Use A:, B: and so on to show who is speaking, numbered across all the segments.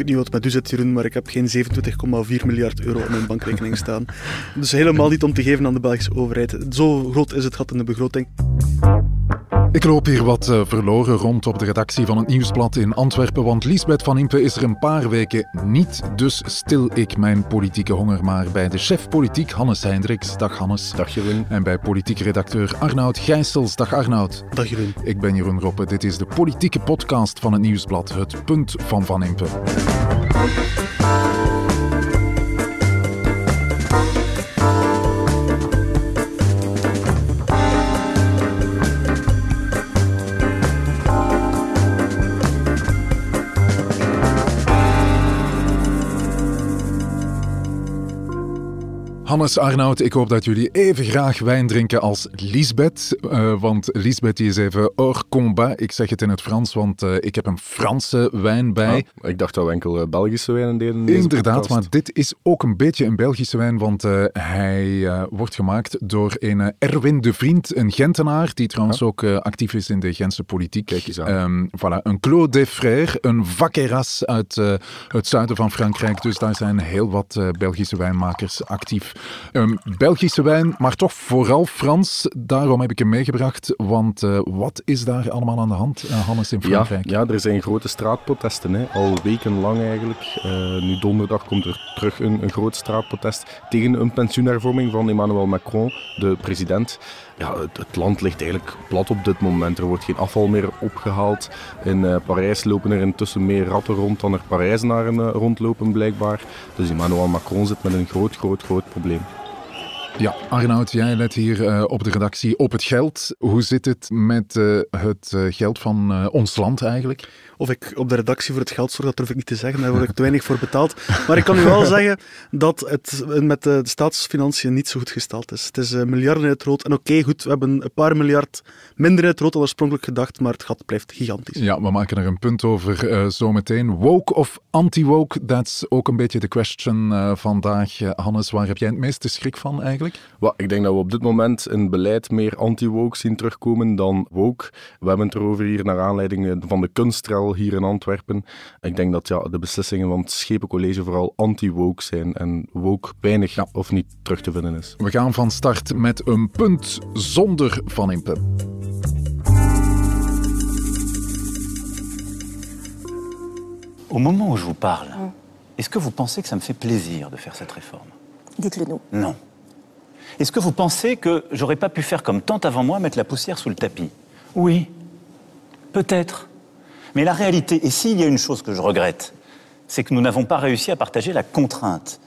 A: weet niet wat met u zit, Jeroen, maar ik heb geen 27,4 miljard euro op mijn bankrekening staan. Dus helemaal niet om te geven aan de Belgische overheid. Zo groot is het gat in de begroting.
B: Ik loop hier wat uh, verloren rond op de redactie van het Nieuwsblad in Antwerpen, want Lisbeth van Impe is er een paar weken niet. Dus stil ik mijn politieke honger maar bij de chef politiek Hannes Hendricks. Dag Hannes.
C: Dag Jeroen.
B: En bij politiek redacteur Arnoud Gijsels. Dag Arnoud.
A: Dag Jeroen.
B: Ik ben Jeroen Roppe. Dit is de politieke podcast van het Nieuwsblad, het punt van Van Impe. Hannes Arnoud, ik hoop dat jullie even graag wijn drinken als Lisbeth. Uh, want Lisbeth die is even hors combat. Ik zeg het in het Frans, want uh, ik heb een Franse wijn bij.
C: Ah, ik dacht dat we enkel uh, Belgische wijnen deden.
B: Inderdaad,
C: podcast.
B: maar dit is ook een beetje een Belgische wijn, want hij wordt gemaakt door een Erwin de Vriend, een Gentenaar, die trouwens ook actief is in de Gentse politiek.
C: Kijk eens aan.
B: Um, voilà, een Claude Desfrères, een Vaqueras uit het zuiden van Frankrijk. Dus daar zijn heel wat Belgische wijnmakers actief. Um, Belgische wijn, maar toch vooral Frans. Daarom heb ik hem meegebracht. Want uh, wat is daar allemaal aan de hand, uh, Hannes, in Frankrijk?
C: Ja, ja, er zijn grote straatprotesten, hè. al wekenlang eigenlijk. Uh, nu donderdag komt er terug een, een groot straatprotest tegen een pensioenhervorming van Emmanuel Macron, de president. Ja, het, het, land ligt eigenlijk plat op dit moment. Er wordt geen afval meer opgehaald. In Parijs lopen er intussen meer ratten rond dan er Parijzenaren rondlopen, blijkbaar. Dus Emmanuel Macron zit met een groot, groot, groot probleem. problem.
B: Ja, Arnoud, jij let hier uh, op de redactie op het geld. Hoe zit het met uh, het uh, geld van ons land eigenlijk?
A: Of ik op de redactie voor het geld zorg, dat durf ik niet te zeggen. Daar word ik te weinig voor betaald. Maar ik kan u wel zeggen dat het met de staatsfinanciën niet zo goed gesteld is. Het is miljarden in het rood. En oké, okay, goed, we hebben een paar miljard minder in het rood dan oorspronkelijk gedacht, maar het gat blijft gigantisch.
B: Ja, we maken er een punt over zometeen. Woke of anti-woke, dat is ook een beetje de question vandaag. Hannes, waar heb jij het meeste schrik van eigenlijk?
C: Well, ik denk dat we op dit moment in beleid meer anti-woke zien terugkomen dan woke. We hebben het erover hier naar aanleiding van de kunstrel hier in Antwerpen. Ik denk dat ja, de beslissingen van het Schepencollege vooral anti-woke zijn en woke weinig ja. of niet terug te vinden is.
B: We gaan van start met een punt zonder Van Impe.
D: Au moment où je vous parle, est-ce que vous pensez que ça me fait plaisir de faire cette réforme
E: Dites-le nous.
D: Non. Est-ce que vous pensez que j'aurais pas pu faire comme tant avant moi, mettre la poussière sous le tapis? Oui, peut-être. Mais la réalité, et s'il y a une chose que je regrette, c'est que nous n'avons pas réussi à partager la contrainte,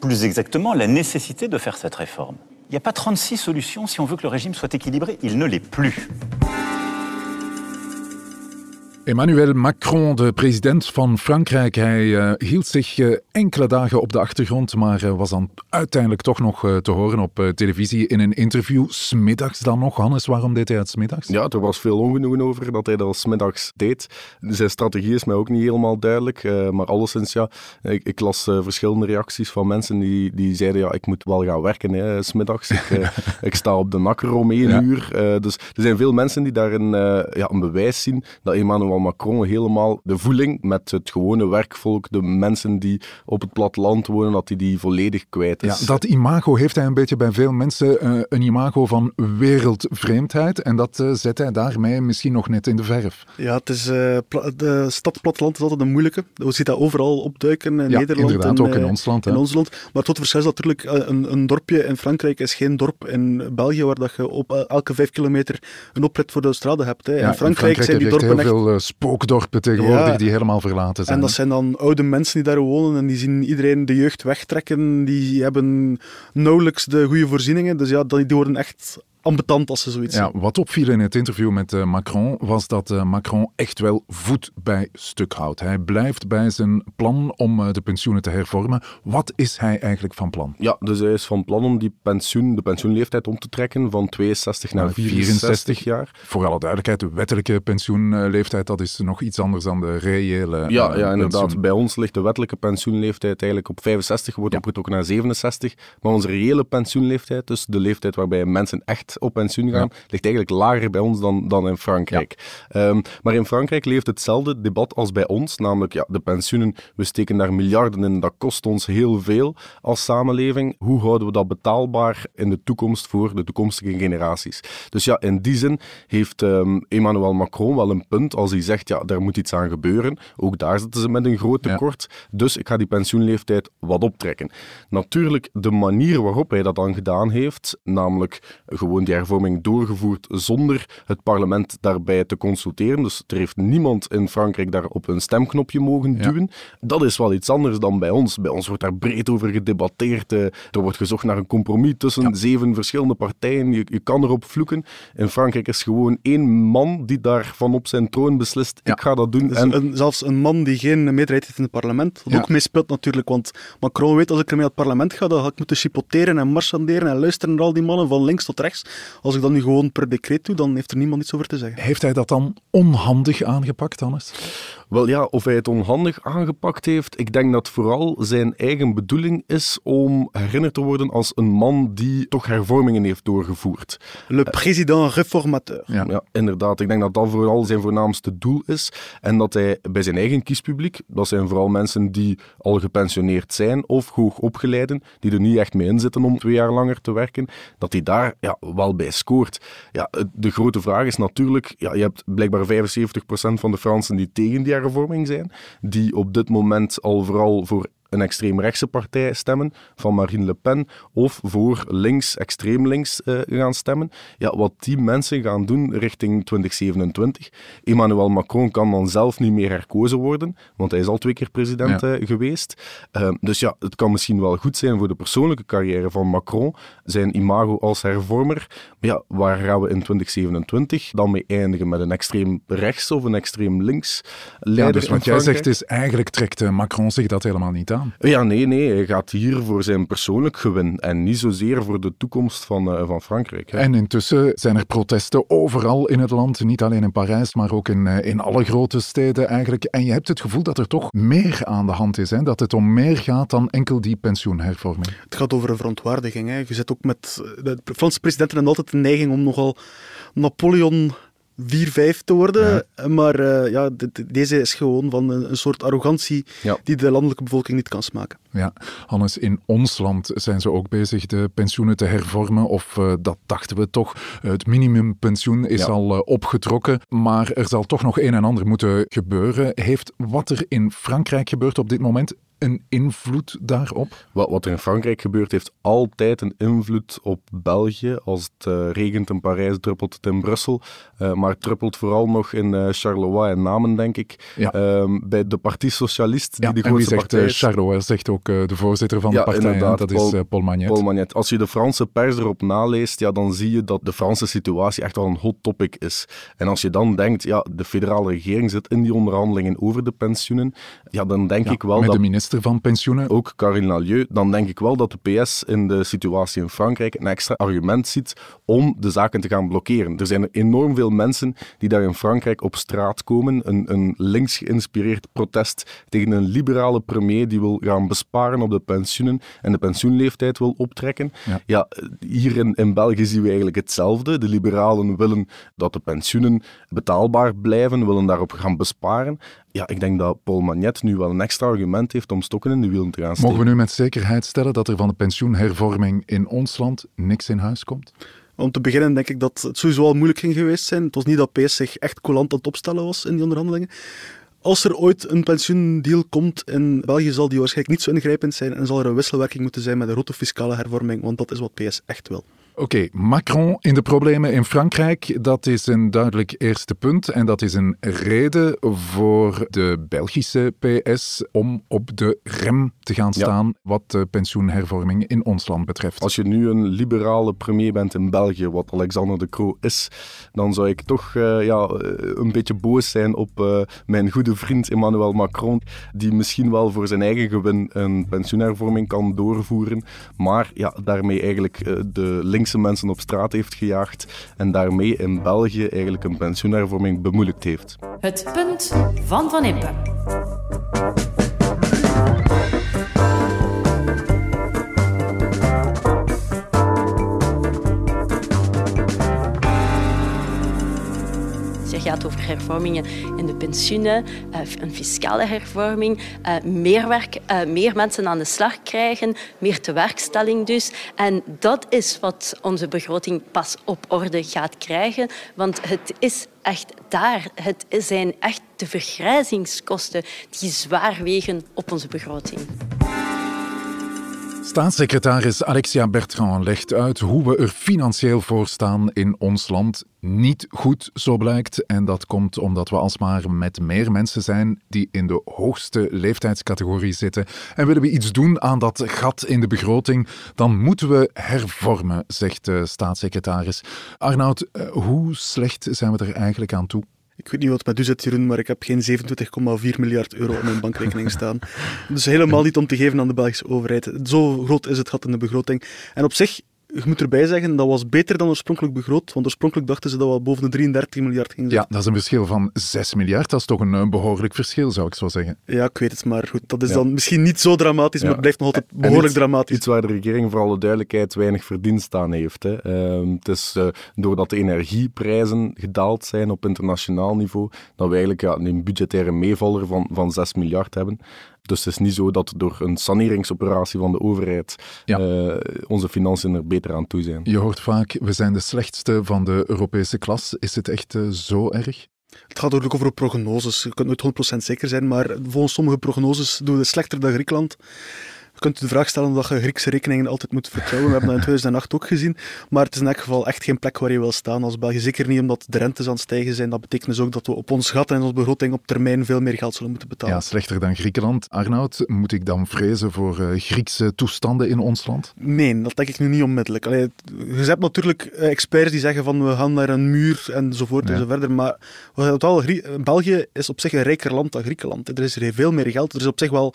D: plus exactement la nécessité de faire cette réforme. Il n'y a pas 36 solutions si on veut que le régime soit équilibré, il ne l'est plus.
B: Emmanuel Macron, de president van Frankrijk, hij uh, hield zich uh, enkele dagen op de achtergrond, maar uh, was dan uiteindelijk toch nog te horen op televisie in een interview. Smiddags dan nog. Hannes, waarom deed hij het smiddags?
C: Ja, er was veel ongenoegen over dat hij dat smiddags deed. Zijn strategie is mij ook niet helemaal duidelijk, maar alleszins ja, ik, ik las verschillende reacties van mensen die, die zeiden ja, ik moet wel gaan werken hè, smiddags. Ik, ik sta op de nakker om één ja. uur. dus er zijn veel mensen die daarin ja, een bewijs zien dat Emmanuel Macron helemaal de voeling met het gewone werkvolk, de mensen die op het platteland wonen, dat hij die volledig kwijt is.
B: Ja, dat imago heeft hij een beetje bij veel mensen, uh, een imago van wereldvreemdheid. En dat uh, zet hij daarmee misschien nog net in de verf.
A: Ja, het is, uh, de stad platteland is altijd een moeilijke. Je ziet dat overal opduiken in
B: ja,
A: Nederland.
B: inderdaad,
A: en,
B: ook in ons land.
A: In ons land. Maar tot verschil is natuurlijk, een, een dorpje in Frankrijk is geen dorp in België, waar dat je op elke vijf kilometer een oprit voor de strade hebt. Hè.
B: Ja,
A: in, Frankrijk
B: in Frankrijk
A: zijn die dorpen
B: heel
A: echt...
B: veel spookdorpen tegenwoordig ja. die helemaal verlaten zijn.
A: En dat zijn dan oude mensen die daar wonen en die zien iedereen de jeugd wegtrekken. Die hebben nauwelijks de goede voorzieningen. Dus ja, die worden echt ambetant als ze zoiets
B: ja,
A: zien.
B: Wat opviel in het interview met uh, Macron was dat uh, Macron echt wel voet bij stuk houdt. Hij blijft bij zijn plan om uh, de pensioenen te hervormen. Wat is hij eigenlijk van plan?
C: Ja, dus hij is van plan om die pensioen, de pensioenleeftijd om te trekken van 62 naar 64 jaar.
B: Voor alle duidelijkheid, de wettelijke pensioenleeftijd dat is nog iets anders dan de reële
C: Ja, ja inderdaad. Pensioen. Bij ons ligt de wettelijke pensioenleeftijd eigenlijk op 65, wordt ja. opgetrokken naar 67. Maar onze reële pensioenleeftijd, dus de leeftijd waarbij mensen echt op pensioen gaan, ligt eigenlijk lager bij ons dan, dan in Frankrijk. Ehm, maar in Frankrijk leeft hetzelfde debat als bij ons, namelijk ja, de pensioenen, we steken daar miljarden in, dat kost ons heel veel als samenleving. Hoe houden we dat betaalbaar in de toekomst voor de toekomstige generaties? Dus ja, in die zin heeft um, Emmanuel Macron wel een punt als hij zegt, ja, daar moet iets aan gebeuren. Ook daar zitten ze met een groot tekort, dus ik ga die pensioenleeftijd wat optrekken. Natuurlijk, de manier waarop hij dat dan gedaan heeft, namelijk gewoon die hervorming doorgevoerd zonder het parlement daarbij te consulteren, dus er heeft niemand in Frankrijk daar op een stemknopje mogen duwen, dat is wel iets anders dan bij ons. Bij ons wordt daar breed over gedebatteerd, eh, er wordt gezocht naar een compromis tussen zeven verschillende partijen, je, je kan erop vloeken. In Frankrijk is gewoon één man die daar van op zijn troon beslist, ik ga dat doen.
A: Dus en... zelfs een man die geen meerderheid heeft in het parlement, wat ook meespeelt natuurlijk, want Macron weet als ik ermee het parlement ga, dan ga ik moeten chipoteren en marchanderen en luisteren naar al die mannen van links tot rechts. Als ik dat nu gewoon per decreet doe, dan heeft er niemand iets over te zeggen.
B: Heeft hij dat dan onhandig aangepakt, Hannes?
C: Wel ja, of hij het onhandig aangepakt heeft, ik denk dat vooral zijn eigen bedoeling is om herinnerd te worden als een man die toch hervormingen heeft doorgevoerd.
A: Le président réformateur.
C: Ja. ja, inderdaad. Ik denk dat dat vooral zijn voornaamste doel is. En dat hij bij zijn eigen kiespubliek, dat zijn vooral mensen die al gepensioneerd zijn of hoogopgeleiden, die er niet echt mee in zitten om twee jaar langer te werken, dat hij daar ja, wel bij scoort. Ja, de grote vraag is natuurlijk, ja, je hebt blijkbaar 75% van de Fransen die tegen die hervorming zijn, die op dit moment al vooral voor een extreemrechtse partij stemmen van Marine Le Pen of voor links, extreem links uh, gaan stemmen. Ja, wat die mensen gaan doen richting 2027. Emmanuel Macron kan dan zelf niet meer herkozen worden, want hij is al twee keer president ja. uh, geweest. Uh, dus ja, het kan misschien wel goed zijn voor de persoonlijke carrière van Macron, zijn imago als hervormer. Maar ja, waar gaan we in 2027 dan mee eindigen? Met een extreem rechts of een extreem links leider?
B: Ja, dus wat jij zegt is, eigenlijk trekt Macron zich dat helemaal niet aan.
C: Ja, nee, nee. Hij gaat hier voor zijn persoonlijk gewin en niet zozeer voor de toekomst van, uh, van Frankrijk. Hè.
B: En intussen zijn er protesten overal in het land, niet alleen in Parijs, maar ook in, uh, in alle grote steden eigenlijk. En je hebt het gevoel dat er toch meer aan de hand is, hè? dat het om meer gaat dan enkel die pensioenhervorming.
A: Het gaat over een verontwaardiging. Hè? Je zit ook met... De Franse presidenten hebben altijd de neiging om nogal Napoleon 4-5 te worden. Maar uh, ja, deze is gewoon van een, een soort arrogantie ja. die de landelijke bevolking niet kan smaken.
B: Ja, Hannes, in ons land zijn ze ook bezig de pensioenen te hervormen. Of uh, dat dachten we toch. Het minimumpensioen is ja. al uh, opgetrokken. Maar er zal toch nog een en ander moeten gebeuren. Heeft wat er in Frankrijk gebeurt op dit moment een invloed daarop?
C: Wat, wat er in Frankrijk gebeurt, heeft altijd een invloed op België. Als het uh, regent in Parijs, druppelt het in Brussel. Uh, maar het druppelt vooral nog in uh, Charleroi en Namen, denk ik. Ja. Um, bij de Partie Socialist, die
B: ja,
C: de grootste
B: zegt,
C: partij is.
B: Charleroi zegt ook de voorzitter van de partij, dat Paul, is Paul Magnet.
C: Paul Magnet. Als je de Franse pers erop naleest, ja, dan zie je dat de Franse situatie echt wel een hot topic is. En als je dan denkt, ja, de federale regering zit in die onderhandelingen over de pensioenen, ja, dan denk ik wel
B: met
C: dat...
B: minister van pensioenen.
C: Ook Karine Nalieu. Dan denk ik wel dat de PS in de situatie in Frankrijk een extra argument ziet om de zaken te gaan blokkeren. Er zijn er enorm veel mensen die daar in Frankrijk op straat komen. Een, een links geïnspireerd protest tegen een liberale premier die wil gaan besparen op de pensioenen en de pensioenleeftijd wil optrekken.
B: Ja,
C: ja hier in, in België zien we eigenlijk hetzelfde. De liberalen willen dat de pensioenen betaalbaar blijven, willen daarop gaan besparen. Ja, ik denk dat Paul Magnet nu wel een extra argument heeft om stokken in de wielen te gaan steken.
B: Mogen we nu met zekerheid stellen dat er van de pensioenhervorming in ons land niks in huis komt?
A: Om te beginnen denk ik dat het sowieso al moeilijk ging geweest zijn. Het was niet dat PS zich echt coulant aan het opstellen was in die onderhandelingen. Als er ooit een pensioendeal komt in België, zal die waarschijnlijk niet zo ingrijpend zijn en zal er een wisselwerking moeten zijn met een grote fiscale hervorming, want dat is wat PS echt wil.
B: Oké, okay, Macron in de problemen in Frankrijk, dat is een duidelijk eerste punt. En dat is een reden voor de Belgische PS om op de rem te gaan staan ja. wat de pensioenhervorming in ons land betreft.
C: Als je nu een liberale premier bent in België, wat Alexander de Croo is, dan zou ik toch uh, ja, een beetje boos zijn op uh, mijn goede vriend Emmanuel Macron, die misschien wel voor zijn eigen gewin een pensioenhervorming kan doorvoeren, maar ja, daarmee eigenlijk uh, de mensen op straat heeft gejaagd en daarmee in België eigenlijk een pensioenhervorming bemoeilijkt heeft.
E: Het punt van Van Impe.
F: Over hervormingen in de pensioenen, uh, een fiscale hervorming, uh, meer, werk, uh, meer mensen aan de slag krijgen, meer tewerkstelling dus. En dat is wat onze begroting pas op orde gaat krijgen, want het is echt daar. Het zijn echt de vergrijzingskosten die zwaar wegen op onze begroting.
B: Staatssecretaris Alexia Bertrand legt uit hoe we er financieel voor staan in ons land. Niet goed, zo blijkt. En dat komt omdat we alsmaar met meer mensen zijn die in de hoogste leeftijdscategorie zitten. En willen we iets doen aan dat gat in de begroting, dan moeten we hervormen, zegt de staatssecretaris. Arnoud, eh, hoe slecht zijn we er eigenlijk aan toe?
A: Ik weet niet wat met u zit, Jeroen, maar ik heb geen 27,4 miljard euro op mijn bankrekening staan. Dus helemaal niet om te geven aan de Belgische overheid. Zo groot is het gat in de begroting. En op zich je moet erbij zeggen, dat was beter dan oorspronkelijk begroot. Want oorspronkelijk dachten ze dat we boven de 33 miljard gingen
B: Ja, dat is een verschil van 6 miljard. Dat is toch een, een behoorlijk verschil, zou ik zo zeggen.
A: Ja, ik weet het, maar goed. Dat is dan misschien niet zo dramatisch, maar het blijft nog altijd behoorlijk
C: iets,
A: dramatisch.
C: Iets waar de regering voor alle duidelijkheid weinig verdienst aan heeft. Hè. Uh, het is uh, doordat de energieprijzen gedaald zijn op internationaal niveau, dat we eigenlijk ja, een budgettaire meevaller van, van 6 miljard hebben. Dus het is niet zo dat door een saneringsoperatie van de overheid ja. uh, onze financiën er beter aan toe zijn.
B: Je hoort vaak, we zijn de slechtste van de Europese klas. Is het echt uh, zo erg?
A: Het gaat natuurlijk over prognoses. Je kunt nooit 100% zeker zijn, maar volgens sommige prognoses doen we het slechter dan Griekenland. Je kunt de vraag stellen dat je Griekse rekeningen altijd moet vertrouwen. We hebben dat in 2008 ook gezien. Maar het is in elk geval echt geen plek waar je wil staan als België. Zeker niet omdat de rentes aan het stijgen zijn. Dat betekent dus ook dat we op ons gat en onze begroting op termijn veel meer geld zullen moeten betalen.
B: Ja, slechter dan Griekenland. Arnoud, moet ik dan vrezen voor uh, Griekse toestanden in ons land?
A: Nee, dat denk ik nu niet onmiddellijk. Allee, je hebt natuurlijk experts die zeggen van we gaan naar een muur enzovoort ja. zo verder. Maar wel, België is op zich een rijker land dan Griekenland. Er is er veel meer geld. Er is op zich wel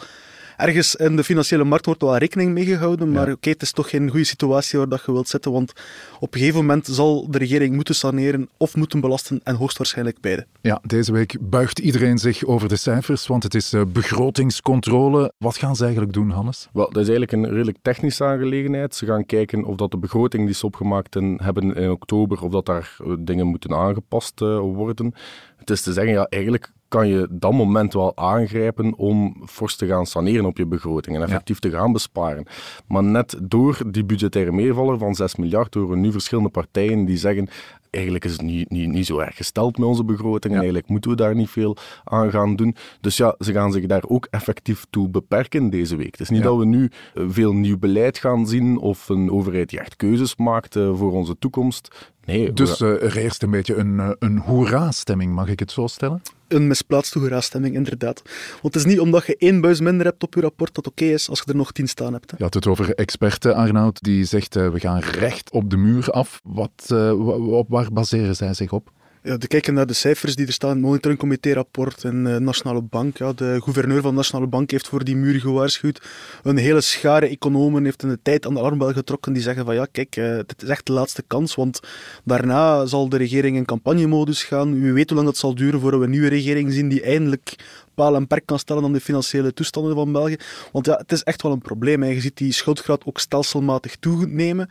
A: ergens in de financiële markt wordt wel rekening mee gehouden, maar ja. oké, het is toch geen goede situatie waar dat je wilt zitten, want op een gegeven moment zal de regering moeten saneren of moeten belasten en hoogstwaarschijnlijk beide.
B: Ja, deze week buigt iedereen zich over de cijfers, want het is uh, begrotingscontrole. Wat gaan ze eigenlijk doen, Hannes?
C: Wel, dat is eigenlijk een redelijk technische aangelegenheid. Ze gaan kijken of dat de begroting die ze opgemaakt hebben in oktober, of dat daar uh, dingen moeten aangepast uh, worden. Het is te zeggen, ja, eigenlijk kan je dat moment wel aangrijpen om fors te gaan saneren op je begroting en effectief ja. te gaan besparen. Maar net door die budgettaire meevaller van 6 miljard horen nu verschillende partijen die zeggen eigenlijk is het niet, niet, niet zo erg gesteld met onze begroting en eigenlijk moeten we daar niet veel aan gaan doen. Dus ja, ze gaan zich daar ook effectief toe beperken deze week. Het is niet ja. dat we nu veel nieuw beleid gaan zien of een overheid die echt keuzes maakt voor onze toekomst. Nee,
B: dus uh, er heerst een beetje een, een hoera-stemming, mag ik het zo stellen?
A: Een misplaatste hoera-stemming, inderdaad. Want het is niet omdat je één buis minder hebt op je rapport dat oké is als je er nog tien staan hebt. Hè.
B: Je had het over experten, Arnoud, die zegt uh, we gaan recht op de muur af. Wat, uh, waar baseren zij zich op?
A: Ja, te kijken naar de cijfers die er staan het monitoringcomité-rapport en de Nationale Bank. Ja, de gouverneur van de Nationale Bank heeft voor die muur gewaarschuwd. Een hele schare economen heeft in de tijd aan de alarmbel getrokken die zeggen van ja, kijk, uh, dit is echt de laatste kans, want daarna zal de regering in campagnemodus gaan. U weet hoe lang dat zal duren voor we een nieuwe regering zien die eindelijk paal en perk kan stellen aan de financiële toestanden van België. Want ja, het is echt wel een probleem. Je ziet die schuldgraad ook stelselmatig toenemen.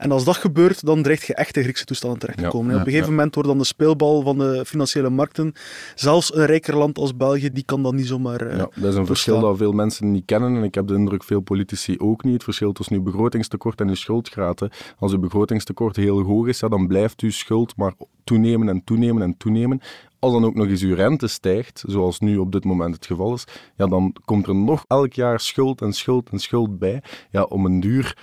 A: En als dat gebeurt, dan dreigt je echt in Griekse toestanden terecht te komen. Ja, op een gegeven moment wordt dan de speelbal van de financiële markten, zelfs een rijker land als België, die kan dat niet zomaar uh,
C: Ja, dat is een verschil dat veel mensen niet kennen en ik heb de indruk veel politici ook niet. Het verschil tussen uw begrotingstekort en uw schuldgraad. Als uw begrotingstekort heel hoog is, ja, dan blijft uw schuld maar toenemen en toenemen en toenemen. Als dan ook nog eens uw rente stijgt, zoals nu op dit moment het geval is, ja, dan komt er nog elk jaar schuld en schuld en schuld bij. Ja, om een duur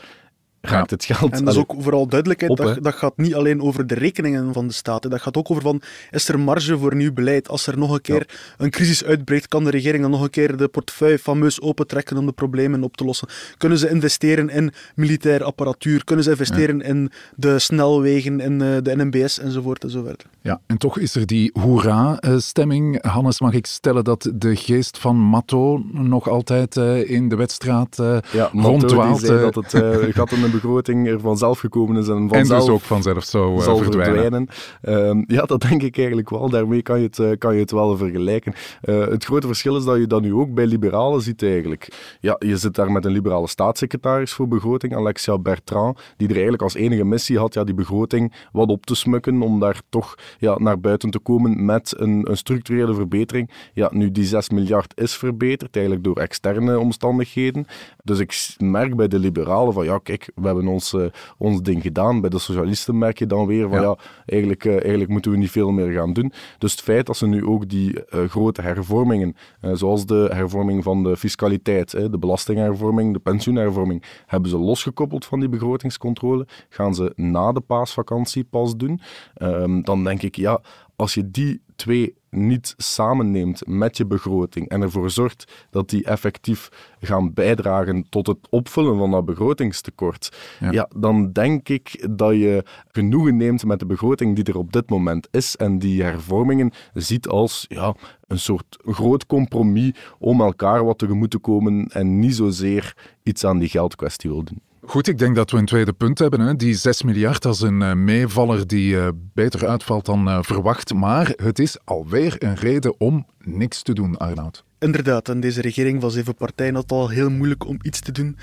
C: raakt het geld.
A: En dat is ook vooral duidelijkheid, op, dat, dat, gaat niet alleen over de rekeningen van de staat. Dat gaat ook over van, is er marge voor nieuw beleid? Als er nog een keer ja. een crisis uitbreekt, kan de regering dan nog een keer de portefeuille fameus opentrekken om de problemen op te lossen? Kunnen ze investeren in militaire apparatuur? Kunnen ze investeren ja. in de snelwegen, in de NMBS enzovoort enzovoort?
B: Ja, en toch is er die hoera-stemming. Hannes, mag ik stellen dat de geest van Matto nog altijd in de wedstrijd
C: ja,
B: rondwaalt?
C: die zei dat het uh, gat in de begroting er vanzelf gekomen is en
B: En
C: vanzelf
B: dus ook vanzelf zou, eh,
C: zal
B: verdwijnen.
C: verdwijnen. Ehm, ja, dat denk ik eigenlijk wel. Daarmee kan je het, eh, kan je het wel vergelijken. Eh, het grote verschil is dat je dat nu ook bij liberalen ziet eigenlijk. Ja, je zit daar met een liberale staatssecretaris voor begroting, Alexia Bertrand, die er eigenlijk als enige missie had ja, die begroting wat op te smukken om daar toch ja, naar buiten te komen met een, een structurele verbetering. Ja, nu die 6 miljard is verbeterd, eigenlijk door externe omstandigheden. Dus ik merk bij de liberalen van ja, kijk, we hebben ons, eh, ons ding gedaan. Bij de socialisten merk je dan weer van
B: Ja.
C: ja, eigenlijk, eh, eigenlijk moeten we niet veel meer gaan doen. Dus het feit dat ze nu ook die eh, grote hervormingen, zoals de hervorming van de fiscaliteit, de belastinghervorming, de pensioenhervorming, hebben ze losgekoppeld van die begrotingscontrole, gaan ze na de paasvakantie pas doen. Ehm, dan denk ik, ja, als je die twee niet samenneemt met je begroting en ervoor zorgt dat die effectief gaan bijdragen tot het opvullen van dat begrotingstekort,
B: Ja.
C: ja. dan denk ik dat je genoegen neemt met de begroting die er op dit moment is en die hervormingen ziet als ja, een soort groot compromis om elkaar wat tegemoet te komen en niet zozeer iets aan die geldkwestie wil doen.
B: Goed, ik denk dat we een tweede punt hebben. Hè. Die 6 miljard, is een eh, meevaller die eh, beter uitvalt dan eh, verwacht. Maar het is alweer een reden om niks te doen, Arnoud.
A: Inderdaad, en deze regering van zeven partijen had al heel moeilijk om iets te doen.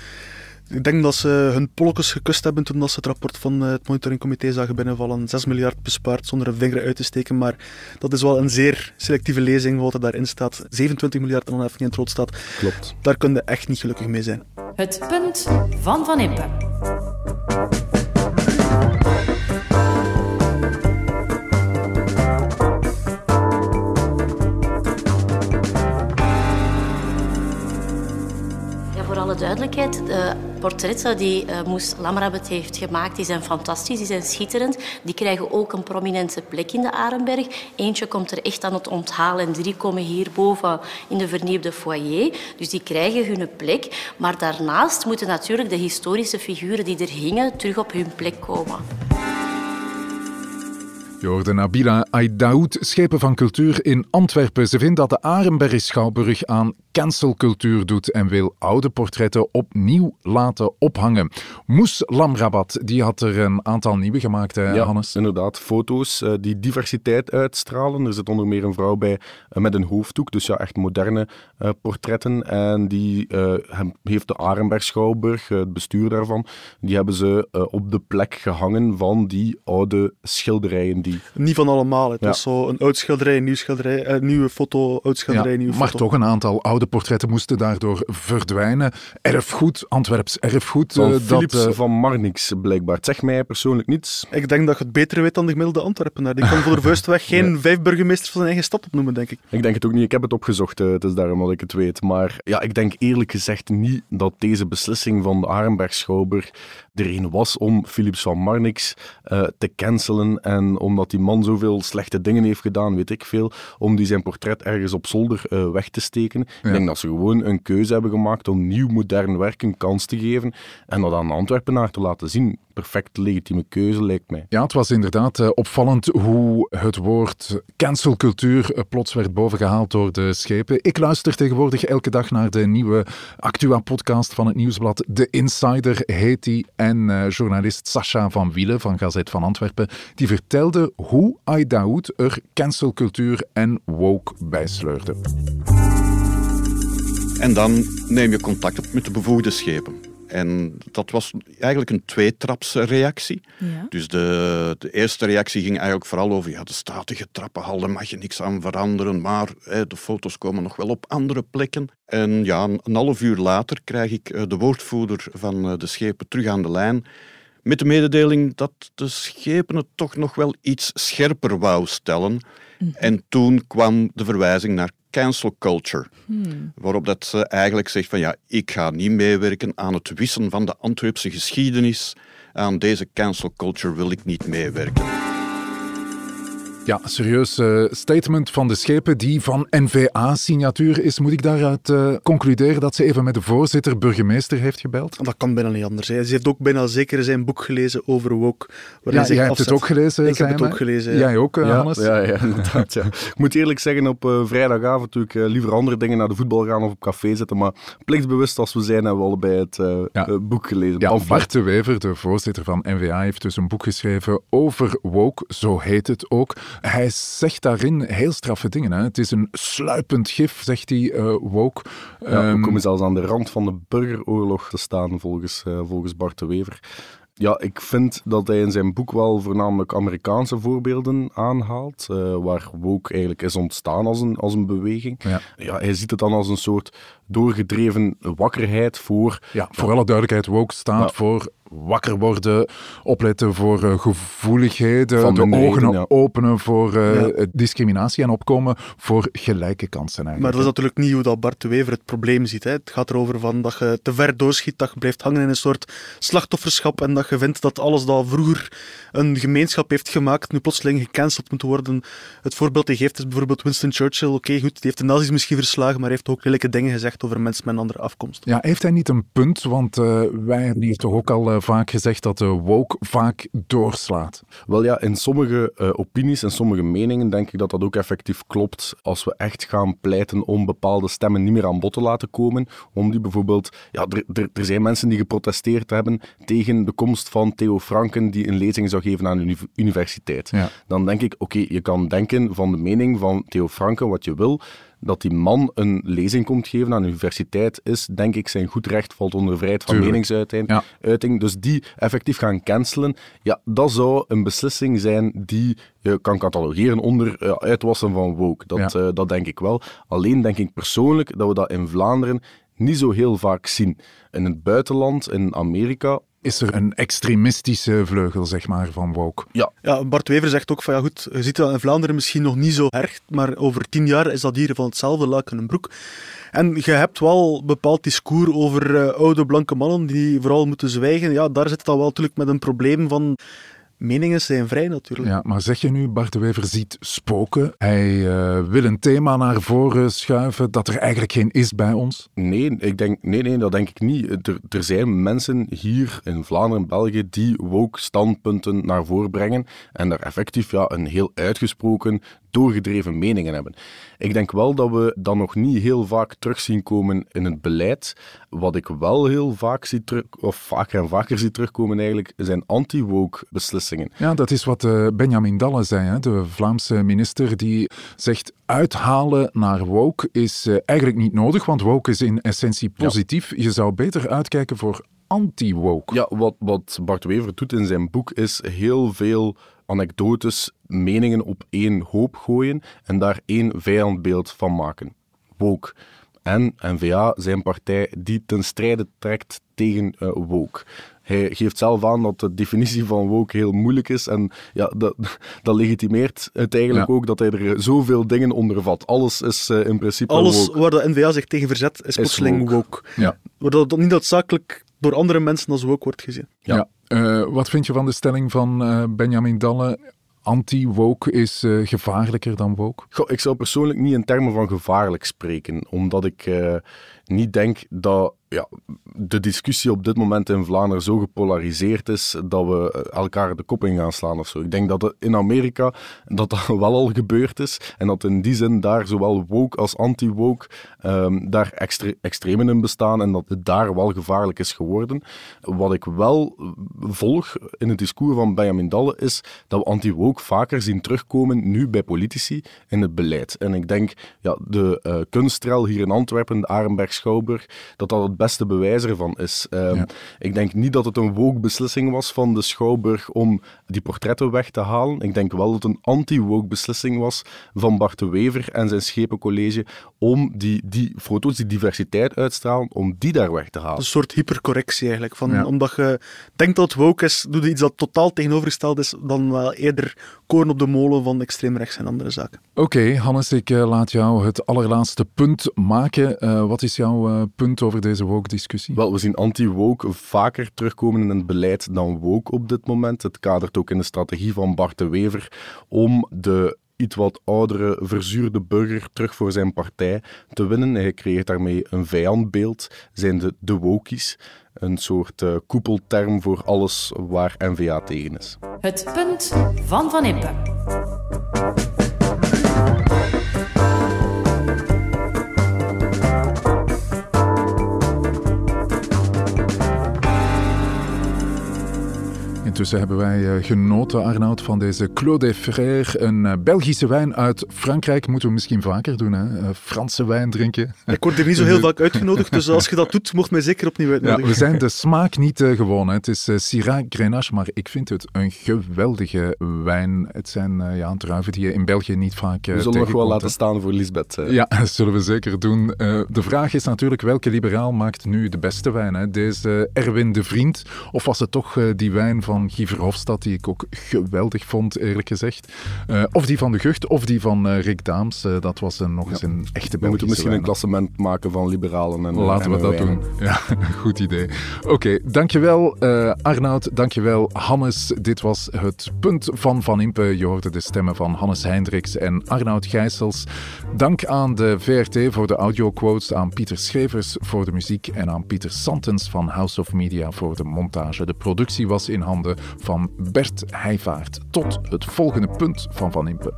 A: Ik denk dat ze hun polletjes gekust hebben toen dat ze het rapport van het monitoringcomité zagen binnenvallen. 6 miljard bespaard zonder een vinger uit te steken, maar dat is wel een zeer selectieve lezing wat er daarin staat. 27 miljard en dan even in het rood staat.
C: Klopt.
A: Daar kun je echt niet gelukkig mee zijn.
E: Het punt van Van Impe.
G: Ja, voor alle duidelijkheid, de portretten die uh, Moes Lamrabat heeft gemaakt, die zijn fantastisch, die zijn schitterend. Die krijgen ook een prominente plek in de Arenberg. Eentje komt er echt aan het onthaal en drie komen hierboven in de vernieuwde foyer. Dus die krijgen hun plek. Maar daarnaast moeten natuurlijk de historische figuren die er hingen terug op hun plek komen.
B: Je hoorde Nabila Aidaoud, schepen van cultuur in Antwerpen. Ze vindt dat de Arenberg Schouwburg aan cancelcultuur doet en wil oude portretten opnieuw laten ophangen. Moes Lamrabat, die had er een aantal nieuwe gemaakt, hè,
C: Ja,
B: Hannes?
C: inderdaad. Foto's uh, die diversiteit uitstralen. Er zit onder meer een vrouw bij uh, met een hoofddoek, dus ja, echt moderne uh, portretten. En die heeft de Arenberg Schouwburg, het bestuur daarvan, die hebben ze op de plek gehangen van die oude schilderijen die
A: niet van allemaal. Het ja. was zo een oud schilderij, een nieuw schilderij, een nieuwe foto, oud schilderij,
B: ja,
A: nieuwe
B: maar
A: foto.
B: toch een aantal oude portretten moesten daardoor verdwijnen. Erfgoed, Antwerps erfgoed.
C: Van
B: uh,
C: Philips
B: dat, uh...
C: van Marnix, blijkbaar. Het zegt mij persoonlijk niets.
A: Ik denk dat je het beter weet dan de gemiddelde Antwerpenaar. Die kan voor de vuistweg geen ja. vijf burgemeesters van zijn eigen stad opnoemen, denk ik.
C: Ik denk het ook niet. Ik heb het opgezocht, uh, het is daarom dat ik het weet. Maar ja, ik denk eerlijk gezegd niet dat deze beslissing van de Arenberg Er een was om Philips van Marnix uh, te cancelen en omdat die man zoveel slechte dingen heeft gedaan, weet ik veel, om die zijn portret ergens op zolder uh, weg te steken. Ja. Ik denk dat ze gewoon een keuze hebben gemaakt om nieuw modern werk een kans te geven en dat aan de Antwerpenaar te laten zien. Perfect legitieme keuze, lijkt mij.
B: Ja, het was inderdaad uh, opvallend hoe het woord cancelcultuur uh, plots werd bovengehaald door de schepen. Ik luister tegenwoordig elke dag naar de nieuwe Actua-podcast van het Nieuwsblad. De Insider heet die. En uh, journalist Sacha van Wielen van Gazet van Antwerpen, die vertelde hoe Aidaoud er cancelcultuur en woke bij sleurde.
H: En dan neem je contact op met de bevoegde schepen. En dat was eigenlijk een tweetrapsreactie. Ja. Dus de, de eerste reactie ging eigenlijk vooral over ja, de statige trappenhal, daar mag je niks aan veranderen, maar hè, de foto's komen nog wel op andere plekken. En ja, een half uur later krijg ik de woordvoerder van de schepen terug aan de lijn met de mededeling dat de schepen het toch nog wel iets scherper wou stellen. Mm. En toen kwam de verwijzing naar cancel culture. Hmm. Waarop dat ze eigenlijk zegt van ja, ik ga niet meewerken aan het wissen van de Antwerpse geschiedenis. Aan deze cancel culture wil ik niet meewerken.
B: Ja, serieus uh, statement van de schepen die van NVA-signatuur is. Moet ik daaruit uh, concluderen dat ze even met de voorzitter, burgemeester heeft gebeld?
A: Dat kan bijna niet anders. Hè. Ze heeft ook bijna zeker zijn boek gelezen over woke.
B: Ja, jij hebt het ook gelezen,
A: Ik heb het ook gelezen.
B: Jij ook, uh,
C: ja,
B: Hannes?
C: Ja, ja, inderdaad. Ja. Ik moet eerlijk zeggen, op uh, vrijdagavond doe ik liever andere dingen naar de voetbal gaan of op café zitten. Maar plichtbewust als we zijn, hebben we allebei het ja. boek gelezen.
B: Ja, Bart de Wever, de voorzitter van NVA, heeft dus een boek geschreven over woke, zo heet het ook. Hij zegt daarin heel straffe dingen. Hè. Het is een sluipend gif, zegt hij, uh, woke.
C: Ja, we ehm, komen zelfs aan de rand van de burgeroorlog te staan, volgens, uh, volgens Bart de Wever. Ja, ik vind dat hij in zijn boek wel voornamelijk Amerikaanse voorbeelden aanhaalt, uh, waar woke eigenlijk is ontstaan als een, als een beweging. Ja. ja. hij ziet het dan als een soort doorgedreven wakkerheid voor...
B: Ja, voor alle duidelijkheid, woke staat voor wakker worden, opletten voor uh, gevoeligheden, Van de ogen openen voor uh, discriminatie en opkomen voor gelijke kansen. Eigenlijk.
A: Maar dat is natuurlijk niet hoe dat Bart de Wever het probleem ziet. Hè. Het gaat erover van dat je te ver doorschiet, dat je blijft hangen in een soort slachtofferschap en dat je vindt dat alles dat vroeger een gemeenschap heeft gemaakt, nu plotseling gecanceld moet worden. Het voorbeeld die geeft is bijvoorbeeld Winston Churchill. Oké, goed, die heeft de nazi's misschien verslagen, maar hij heeft ook lelijke dingen gezegd over mensen met een andere afkomst.
B: Ja, heeft hij niet een punt? Want uh, wij hebben hier toch ook al vaak gezegd dat de woke vaak doorslaat.
C: Wel ja, in sommige uh, opinies en sommige meningen denk ik dat dat ook effectief klopt. Als we echt gaan pleiten om bepaalde stemmen niet meer aan bod te laten komen, om die bijvoorbeeld... Ja, er zijn mensen die geprotesteerd hebben tegen de komst van Theo Franken, die een lezing zou geven aan een universiteit. Ja. Dan denk ik, oké, je kan denken van de mening van Theo Franken wat je wil, dat die man een lezing komt geven aan de universiteit is, denk ik, zijn goed recht valt onder vrijheid van meningsuiting. Uiting, dus die effectief gaan cancelen, ja, dat zou een beslissing zijn die je kan catalogeren onder ja, uitwassen van woke. Dat, uh, dat denk ik wel. Alleen denk ik persoonlijk dat we dat in Vlaanderen niet zo heel vaak zien. In het buitenland, in Amerika,
B: is er een extremistische vleugel, zeg maar, van woke.
A: Ja. ja, Bart Wever zegt ook van, ja goed, je ziet dat in Vlaanderen misschien nog niet zo erg, maar over tien jaar is dat hier van hetzelfde laken en broek. En je hebt wel bepaald discours over uh, oude blanke mannen die vooral moeten zwijgen. Ja, daar zit dan wel natuurlijk met een probleem van meningen zijn vrij natuurlijk.
B: Ja, maar zeg je nu, Bart de Wever ziet spoken. Hij uh, wil een thema naar voren schuiven dat er eigenlijk geen is bij ons?
C: Nee, ik denk, nee, nee dat denk ik niet. Er, er zijn mensen hier in Vlaanderen en België die woke standpunten naar voren brengen en daar effectief ja, een heel uitgesproken doorgedreven meningen hebben. Ik denk wel dat we dat nog niet heel vaak terug zien komen in het beleid. Wat ik wel heel vaak zie terug, of vaker en vaker zie terugkomen eigenlijk, zijn anti-woke beslissingen.
B: Ja, dat is wat uh, Benjamin Dalle zei, hè, de Vlaamse minister, die zegt uithalen naar woke is uh, eigenlijk niet nodig, want woke is in essentie positief. Je zou beter uitkijken voor anti-woke.
C: Ja, wat, wat Bart Wever doet in zijn boek is heel veel anekdotes, meningen op één hoop gooien en daar één vijandbeeld van maken. Woke. En N-VA zijn partij die ten strijde trekt tegen uh, woke. Hij geeft zelf aan dat de definitie van woke heel moeilijk is. En ja, dat, dat legitimeert het eigenlijk ook dat hij er zoveel dingen onder vat. Alles is uh, in principe
A: Alles
C: woke.
A: waar de NVA zich tegen verzet, is, plotseling woke. woke. Ja. Waardoor dat niet noodzakelijk door andere mensen als woke wordt gezien.
B: Ja. Uh, wat vind je van de stelling van uh, Benjamin Dalle? Anti-woke is uh, gevaarlijker dan woke?
C: Goh, ik zou persoonlijk niet in termen van gevaarlijk spreken, omdat ik niet denk dat ja, de discussie op dit moment in Vlaanderen zo gepolariseerd is dat we elkaar de kop in gaan slaan of zo. Ik denk dat in Amerika dat dat wel al gebeurd is en dat in die zin daar zowel woke als anti-woke um, daar extre extremen in bestaan en dat het daar wel gevaarlijk is geworden. Wat ik wel volg in het discours van Benjamin Dalle is dat we anti-woke vaker zien terugkomen nu bij politici in het beleid. En ik denk, ja, de uh, kunstrel hier in Antwerpen, de Arenberg Schouwburg, dat dat het beste bewijs ervan is. Um, Ik denk niet dat het een woke beslissing was van de Schouwburg om die portretten weg te halen. Ik denk wel dat het een anti-woke beslissing was van Bart de Wever en zijn schepencollege om die, die foto's die diversiteit uitstralen, om die daar weg te halen.
A: Een soort hypercorrectie eigenlijk. Van, ja. Omdat je denkt dat het woke is, doe je iets dat totaal tegenovergesteld is dan wel eerder koren op de molen van extreem rechts en andere zaken.
B: Oké, okay, Hannes, ik uh, laat jou het allerlaatste punt maken. Uh, wat is jouw uh, punt over deze woke-discussie?
C: Wel, we zien anti-woke vaker terugkomen in het beleid dan woke op dit moment. Het kadert ook in de strategie van Bart de Wever om de iets wat oudere, verzuurde burger terug voor zijn partij te winnen. Hij creëert daarmee een vijandbeeld, zijn de, de wokies. Een soort uh, koepelterm voor alles waar NVA tegen is.
E: Het punt van Van Impe.
B: Intussen hebben wij eh, genoten, Arnoud, van deze Claude Frère, een eh, Belgische wijn uit Frankrijk. Moeten we misschien vaker doen, hè? Eh, Franse wijn drinken.
A: Ik word er niet zo heel vaak uitgenodigd, dus als je dat doet, mocht mij zeker opnieuw uitnodigen.
B: Ja, we zijn de smaak niet gewoon. Het is Syrah Grenache, maar ik vind het een geweldige wijn. Het zijn ja, druiven die je in België niet vaak
C: We zullen nog wel laten staan voor Lisbeth.
B: Ja, dat zullen we zeker doen. de vraag is natuurlijk, welke liberaal maakt nu de beste wijn? Hè? Deze Erwin de Vriend, of was het toch die wijn van Guy Verhofstadt, die ik ook geweldig vond, eerlijk gezegd. Uh, of die van de Gucht, of die van uh, Rick Daams. Uh, dat was nog eens een echte
C: We moeten misschien een klassement maken van liberalen en
B: Laten we dat doen. Ja, goed idee. Oké, okay, dankjewel Arnoud, dankjewel Hannes. Dit was het punt van Van Impe. Je hoorde de stemmen van Hannes Hendricks en Arnoud Gijsels. Dank aan de VRT voor de audioquotes, aan Pieter Schrevers voor de muziek en aan Pieter Santens van House of Media voor de montage. De productie was in handen van Bert Heijvaart. Tot het volgende punt van Van Impe.